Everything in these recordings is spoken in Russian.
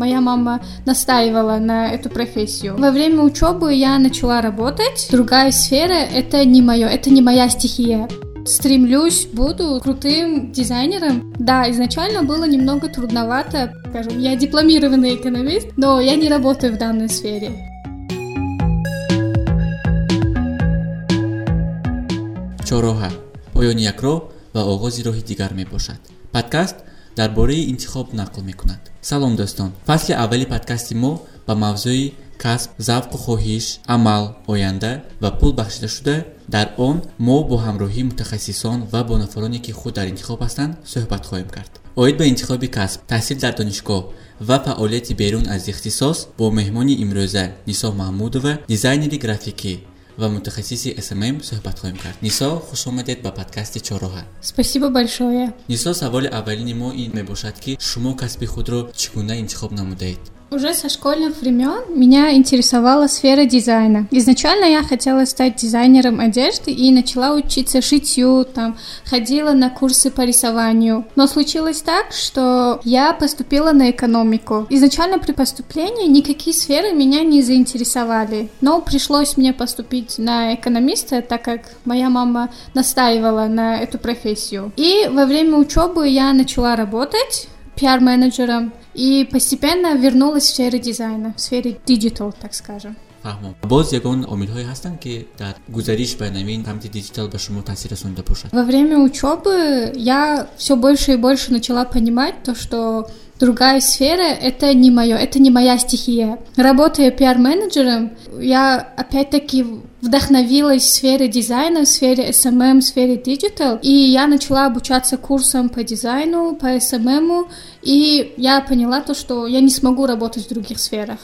моя мама настаивала на эту профессию. Во время учебы я начала работать. Другая сфера — это не мое, это не моя стихия. Стремлюсь, буду крутым дизайнером. Да, изначально было немного трудновато. Скажем, я дипломированный экономист, но я не работаю в данной сфере. чороҳа поёни як роҳ ва оғози роҳи дигар мебошад подкаст дар бораи интихоб нақл мекунад. Салом дӯстон. Фасли аввали подкасти мо ба мавзӯи касб завқу хоҳиш амал оянда ва пул бахшида шуда дар он мо бо ҳамроҳии мутахассисон ва бо нафароне ки худ дар интихоб ҳастанд суҳбат хоҳем кард. Оид ба интихоби касб таҳсил дар донишгоҳ ва фаъолияти берун аз ихтисос бо меҳмони имрӯза нисо маҳмудова дизайнери графикӣ و متخصص SMM صحبت خواهیم کرد نیسا خوش آمدید به پادکست چهارراه спасибо большое. نیسا سوال اولین ما این میباشد که شما کسب خود را چگونه انتخاب نمودید Уже со школьных времен меня интересовала сфера дизайна. Изначально я хотела стать дизайнером одежды и начала учиться шитью, там, ходила на курсы по рисованию. Но случилось так, что я поступила на экономику. Изначально при поступлении никакие сферы меня не заинтересовали, но пришлось мне поступить на экономиста, так как моя мама настаивала на эту профессию. И во время учебы я начала работать пиар-менеджером и постепенно вернулась в сферу дизайна, в сфере digital, так скажем. боз ягон омилҳое ҳастанд ки дар гузариш ба навин самти digital ба шумо таъсир расонида бошад во время учебы я все больше и больше начала понимать то что другая сфера — это не мое, это не моя стихия. Работая пиар-менеджером, я опять-таки вдохновилась в сфере дизайна, в сфере SMM, в сфере digital, и я начала обучаться курсам по дизайну, по SMM, и я поняла то, что я не смогу работать в других сферах.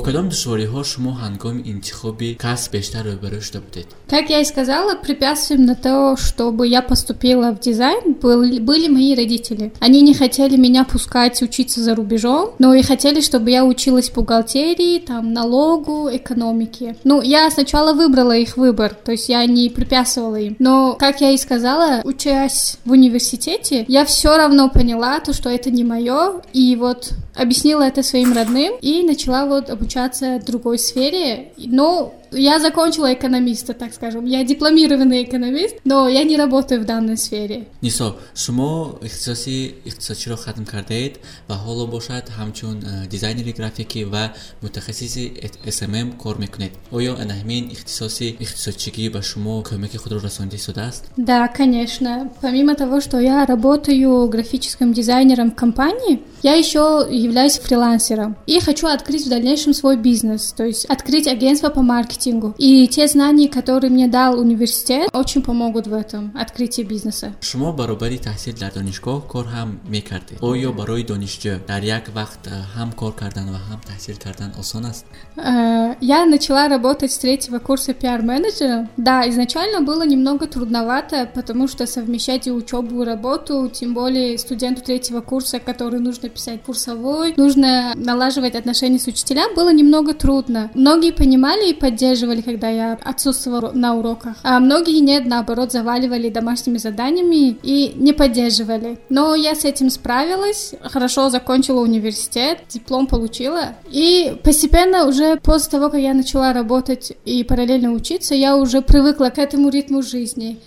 Кадом душвориҳо шумо ҳангоми интихоби касб бештар рӯбарӯ шуда будед как я и сказала препятствием на то чтобы я поступила в дизайн. Были мои родители. Они не хотели меня пускать учиться за рубежом но и хотели чтобы я училась бухгалтерии там налогу экономике. Ну я сначала выбрала их выбор то есть я не препятствовала им. Но как я и сказала учась в университете я все равно поняла то что это не мое и вот объяснила это своим родным и начала вот обучаться другой сфере. Но я закончила экономиста, так скажем. Я дипломированный экономист, но я не работаю в данной сфере. Нисо, шумо ихтисоси иқтисодчиро хатм кардаед ва ҳоло бошад ҳамчун э, дизайнери графикӣ ва мутахассиси SMM кор мекунед. Оё анаҳмин ихтисоси иқтисодчигӣ ба шумо кӯмаки худро расонида истодааст? Да, конечно. Помимо того, что я работаю графическим дизайнером в компании, я еще являюсь фрилансером и хочу открыть в дальнейшем свой бизнес, то есть открыть агентство по маркетингу маркетингу. И те знания, которые мне дал университет, очень помогут в этом открытии бизнеса. таҳсил дар донишгоҳ кор ҳам мекардед оё барои донишҷӯ дар як вақт э, ҳам кор кардан ва ҳам таҳсил кардан осон аст э, я начала работать с третьего курса пиар-менеджером. Да, изначально было немного трудновато, потому что совмещать и учебу, и работу, тем более студенту третьего курса, который нужно писать курсовой, нужно налаживать отношения с учителям, было немного трудно. Многие понимали и поддерживали поддерживали, когда я отсутствовала на уроках. А многие нет, наоборот, заваливали домашними заданиями и не поддерживали. Но я с этим справилась, хорошо закончила университет, диплом получила. И постепенно уже после того, как я начала работать и параллельно учиться, я уже привыкла к этому ритму жизни.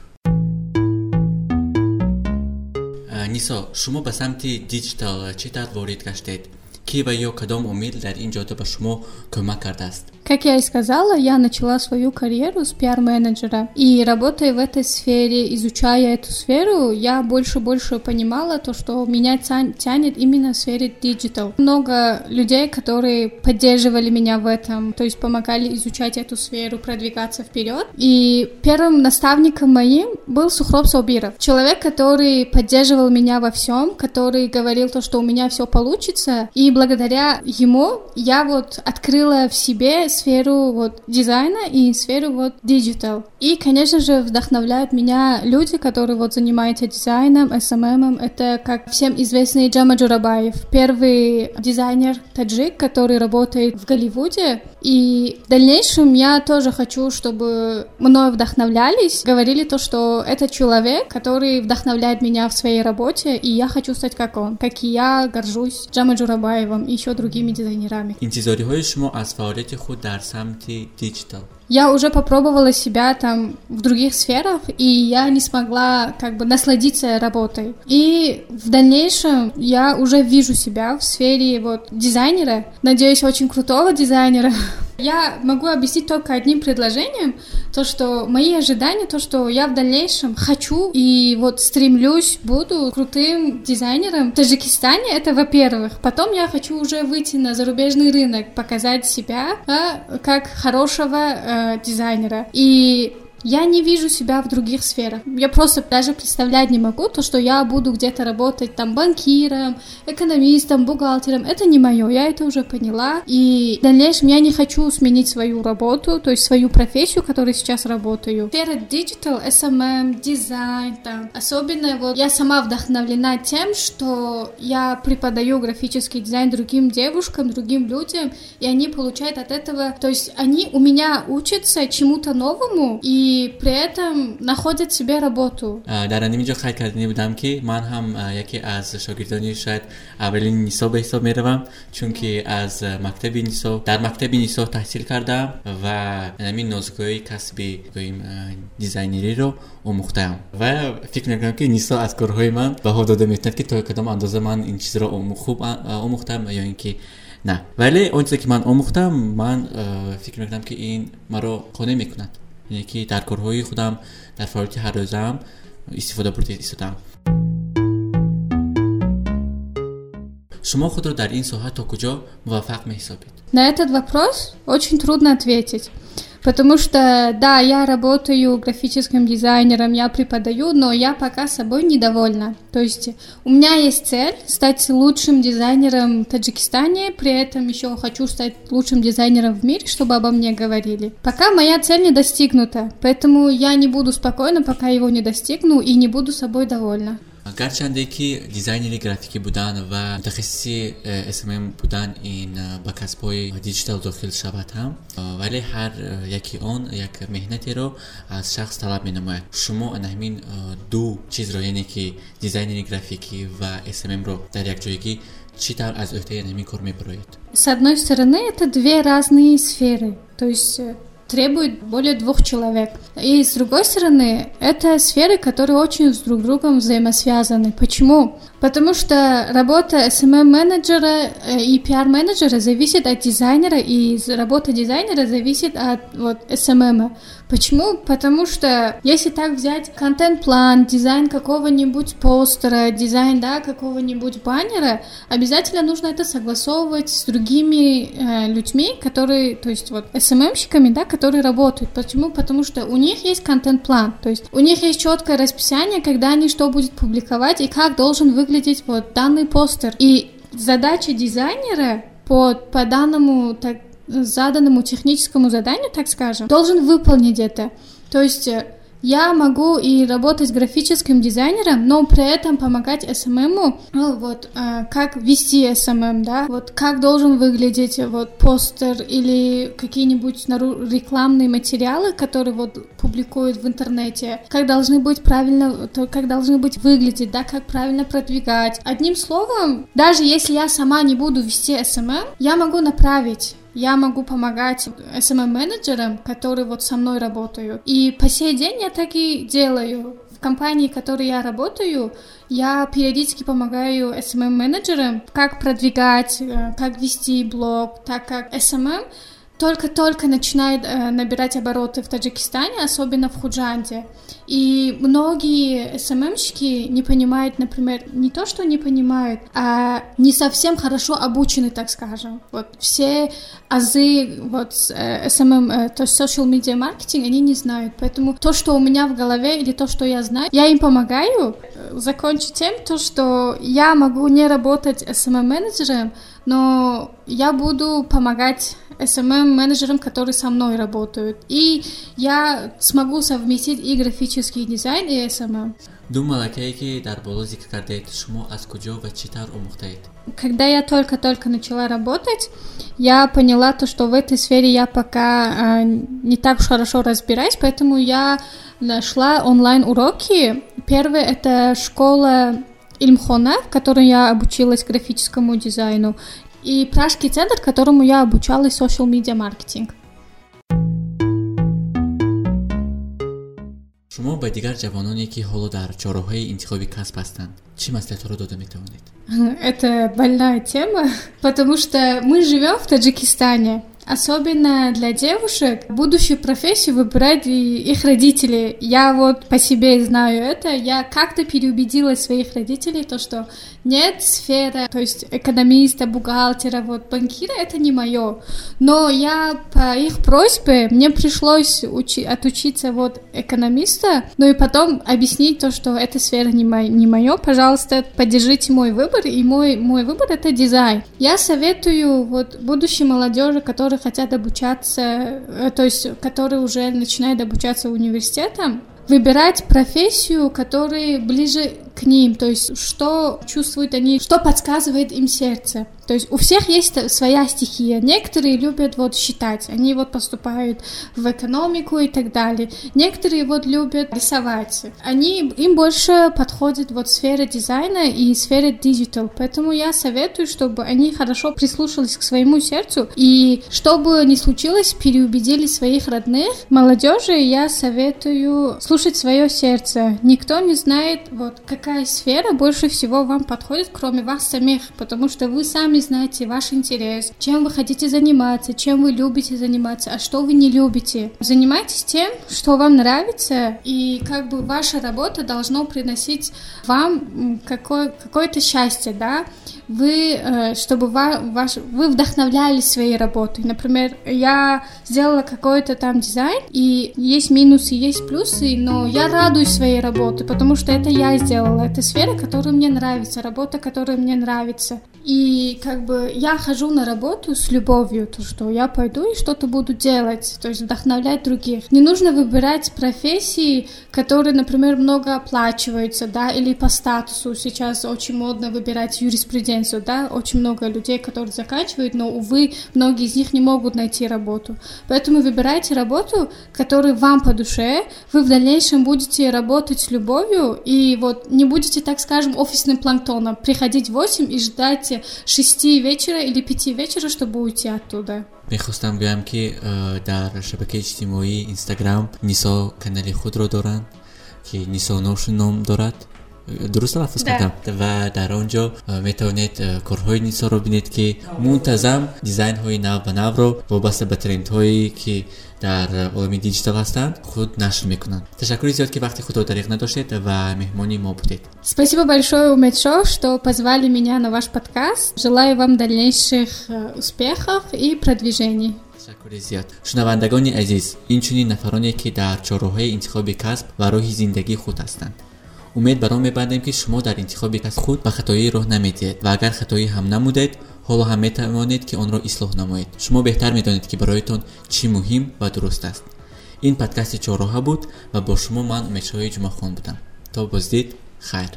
нисо шумо ба самти digital чӣ тавр ворид гаштед ё кадом омил дар ин ҷода ба шумо кӯмак кардааст Как я и сказала, я начала свою карьеру с пиар-менеджера. И работая в этой сфере, изучая эту сферу, я больше и больше понимала то, что меня тянет именно в сфере digital. Много людей, которые поддерживали меня в этом, то есть помогали изучать эту сферу, продвигаться вперед. И первым наставником моим был Сухроб Саубиров. Человек, который поддерживал меня во всем, который говорил то, что у меня все получится. И благодаря ему я вот открыла в себе сферу вот дизайна и сферу вот digital. И, конечно же, вдохновляют меня люди, которые вот занимаются дизайном, SMM. Это, как всем известный Джама Джурабаев, первый дизайнер таджик, который работает в Голливуде. И в дальнейшем я тоже хочу, чтобы мною вдохновлялись, говорили то, что это человек, который вдохновляет меня в своей работе, и я хочу стать как он, как и я горжусь Джамой Джурабаевым и еще другими дизайнерами. фаъолияти худ дар самти digital я уже попробовала себя там в других сферах, и я не смогла как бы насладиться работой. И в дальнейшем я уже вижу себя в сфере вот дизайнера, надеюсь, очень крутого дизайнера, Я могу объяснить только одним предложением, то, что мои ожидания, то, что я в дальнейшем хочу и вот стремлюсь, буду крутым дизайнером в Таджикистане, это во-первых. Потом я хочу уже выйти на зарубежный рынок, показать себя а, как хорошего э, дизайнера. И я не вижу себя в других сферах. Я просто даже представлять не могу то, что я буду где-то работать там банкиром, экономистом, бухгалтером. Это не мое, я это уже поняла. И в дальнейшем я не хочу сменить свою работу, то есть свою профессию, которой сейчас работаю. Сфера digital, SMM, дизайн, там. Особенно вот я сама вдохновлена тем, что я преподаю графический дизайн другим девушкам, другим людям, и они получают от этого, то есть они у меня учатся чему-то новому, и при этом находят себе работу. дар нимиҷо қайд кардани будам ки ман ҳам яке аз шогирдони шояд аввалини нисо ба ҳисоб меравам чунки аз мактаби нисо дар мактаби нисо таҳсил кардам ва ҳамин нозугои касби гӯем дизайнериро омӯхтаам. Ва фикр мекунам ки нисо аз корҳои ман баҳо дода метавонад ки то кадом андоза ман ин чизро хуб омӯхтам ё ин ки на. Вале он чизе ки ман омӯхтам ман фикр мекунам ки ин маро қонеъ мекунад یعنی که در کارهای خودم در فعالیت هر روزم استفاده برده ایستادم شما خود را در این ساحت تا کجا موفق می حسابید؟ На этот вопрос очень трудно ответить. Потому что, да, я работаю графическим дизайнером, я преподаю, но я пока собой недовольна. То есть у меня есть цель стать лучшим дизайнером в Таджикистане, при этом еще хочу стать лучшим дизайнером в мире, чтобы обо мне говорили. Пока моя цель не достигнута, поэтому я не буду спокойна, пока его не достигну и не буду собой довольна. Гарчанде ки дизайнери графикӣ будан ва мутахассиси смм будан ин ба касбҳои диҷитал дохил шавад ҳам. Вале ҳар яки он як меҳнатеро аз шахс талаб менамояд. Шумо ҳамин ду чизро яъне ки дизайнери графикӣ ва сммро дар якҷоягӣ чӣ тавр аз ӯҳдаи ҳамин кор мебароед? С одной стороны это две разные сферы. То есть требует более двух человек. И с другой стороны, это сферы, которые очень с друг другом взаимосвязаны. Почему? Потому что работа SMM-менеджера э, и PR-менеджера зависит от дизайнера, и работа дизайнера зависит от вот, SMM. Почему? Потому что если так взять контент-план, дизайн какого-нибудь постера, дизайн да, какого-нибудь баннера, обязательно нужно это согласовывать с другими э, людьми, которые, то есть вот SMM-щиками, да, которые работают. Почему? Потому что у них есть контент-план, то есть у них есть четкое расписание, когда они что будет публиковать и как должен выглядеть вот данный постер. И задача дизайнера по, по данному так, заданному техническому заданию, так скажем, должен выполнить это. То есть э, я могу и работать графическим дизайнером, но при этом помогать SMM, ну, вот, э, как вести SMM, да, вот как должен выглядеть вот постер или какие-нибудь рекламные материалы, которые вот публикуют в интернете, как должны быть правильно, то, как должны быть выглядеть, да, как правильно продвигать. Одним словом, даже если я сама не буду вести SMM, я могу направить я могу помогать SMM-менеджерам, которые вот со мной работают. И по сей день я так и делаю. В компании, в которой я работаю, я периодически помогаю SMM-менеджерам, как продвигать, э, как вести блог, так как SMM только-только начинает э, набирать обороты в Таджикистане, особенно в Худжанде. И многие СММщики не понимают, например, не то, что не понимают, а не совсем хорошо обучены, так скажем. Вот все азы вот э, SMM, э, то есть social media marketing, они не знают. Поэтому то, что у меня в голове или то, что я знаю, я им помогаю. Закончу тем, то, что я могу не работать SMM-менеджером, но я буду помогать SMM-менеджерам, которые со мной работают. И я смогу совместить и графический дизайн, и SMM. ду малакае ки дар боло зикр кардаед шумо аз ва тавр омӯхтаед Когда я только-только начала работать, я поняла то, что в этой сфере я пока а, не так уж хорошо разбираюсь, поэтому я нашла онлайн-уроки. Первый — это школа Ильмхона, в которой я обучилась графическому дизайну, и Пражский центр, которому я обучалась social media маркетинг. шумо ба дигар ҷавононе ки ҳоло дар чораҳои интихоби касб ҳастанд чӣ маслиҳатҳоро дода метавонед Это больная тема, потому что мы живем в Таджикистане, Особенно для девушек будущую профессию выбирать их родители. Я вот по себе знаю это. Я как-то переубедила своих родителей, то, что нет, сфера, то есть экономиста, бухгалтера, вот банкира, это не мое. Но я по их просьбе, мне пришлось учи, отучиться вот экономиста, ну и потом объяснить то, что эта сфера не, мо, не мое. Пожалуйста, поддержите мой выбор, и мой, мой выбор — это дизайн. Я советую вот будущей молодежи, которые хотят обучаться, э, то есть которые уже начинают обучаться университетом, выбирать профессию, которая ближе к ним, то есть что чувствуют они, что подсказывает им сердце. То есть у всех есть своя стихия. Некоторые любят вот считать, они вот поступают в экономику и так далее. Некоторые вот любят рисовать. Они, им больше подходит вот сфера дизайна и сфера digital. Поэтому я советую, чтобы они хорошо прислушались к своему сердцу и чтобы не случилось, переубедили своих родных. Молодежи я советую слушать свое сердце. Никто не знает, вот какая сфера больше всего вам подходит, кроме вас самих, потому что вы сами знаете ваш интерес, чем вы хотите заниматься, чем вы любите заниматься, а что вы не любите. Занимайтесь тем, что вам нравится, и как бы ваша работа должно приносить вам какое- какое-то счастье, да, вы, э, чтобы ваш, вы вдохновлялись своей работой. Например, я сделала какой-то там дизайн, и есть минусы, есть плюсы, но я радуюсь своей работе, потому что это я сделала. Это сфера, которая мне нравится, работа, которая мне нравится. И как бы я хожу на работу с любовью, то что я пойду и что-то буду делать, то есть вдохновлять других. Не нужно выбирать профессии, которые, например, много оплачиваются, да, или по статусу. Сейчас очень модно выбирать юриспруденцию, да, очень много людей, которые заканчивают, но, увы, многие из них не могут найти работу. Поэтому выбирайте работу, которая вам по душе, вы в дальнейшем будете работать с любовью и вот не будете, так скажем, офисным планктоном, приходить в 8 и ждать сайте 6 вечера или 5 вечера, чтобы уйти оттуда. мехостам гӯям ки э, дар шабакаи иҷтимоӣ инстаграм нисо канали худро доранд ки нисо ношин ном дорад درست تلفظ کردم و در آنجا میتوانید کارهای نیسا رو بینید که منتظم دیزاین های نو و نو رو وابسته به ترند هایی که در عالم دیجیتال هستند خود نشر میکنند تشکر زیاد که وقتی خود را دریغ نداشتید و مهمانی ما بودید Спасибо большое, Умедшо, что позвали меня на ваш подкаст. Желаю вам дальнейших э, успехов и продвижений. ташаккури зиёд. Шунавандагони азиз инчунин нафароне ки дар чораҳои интихоби касб ва роҳи зиндагии худ ҳастанд умед бар он мебандем ки шумо дар интихоби касб худ ба хатоӣ роҳ намедиҳед ва агар хатоӣ ҳам намудед ҳоло ҳам метавонед ки онро ислоҳ намоед. Шумо беҳтар медонед ки бароятон чӣ муҳим ва дуруст аст. Ин подкасти чороҳа буд ва бо шумо ман умедшоҳи ҷумъахон будам. То боздид хайр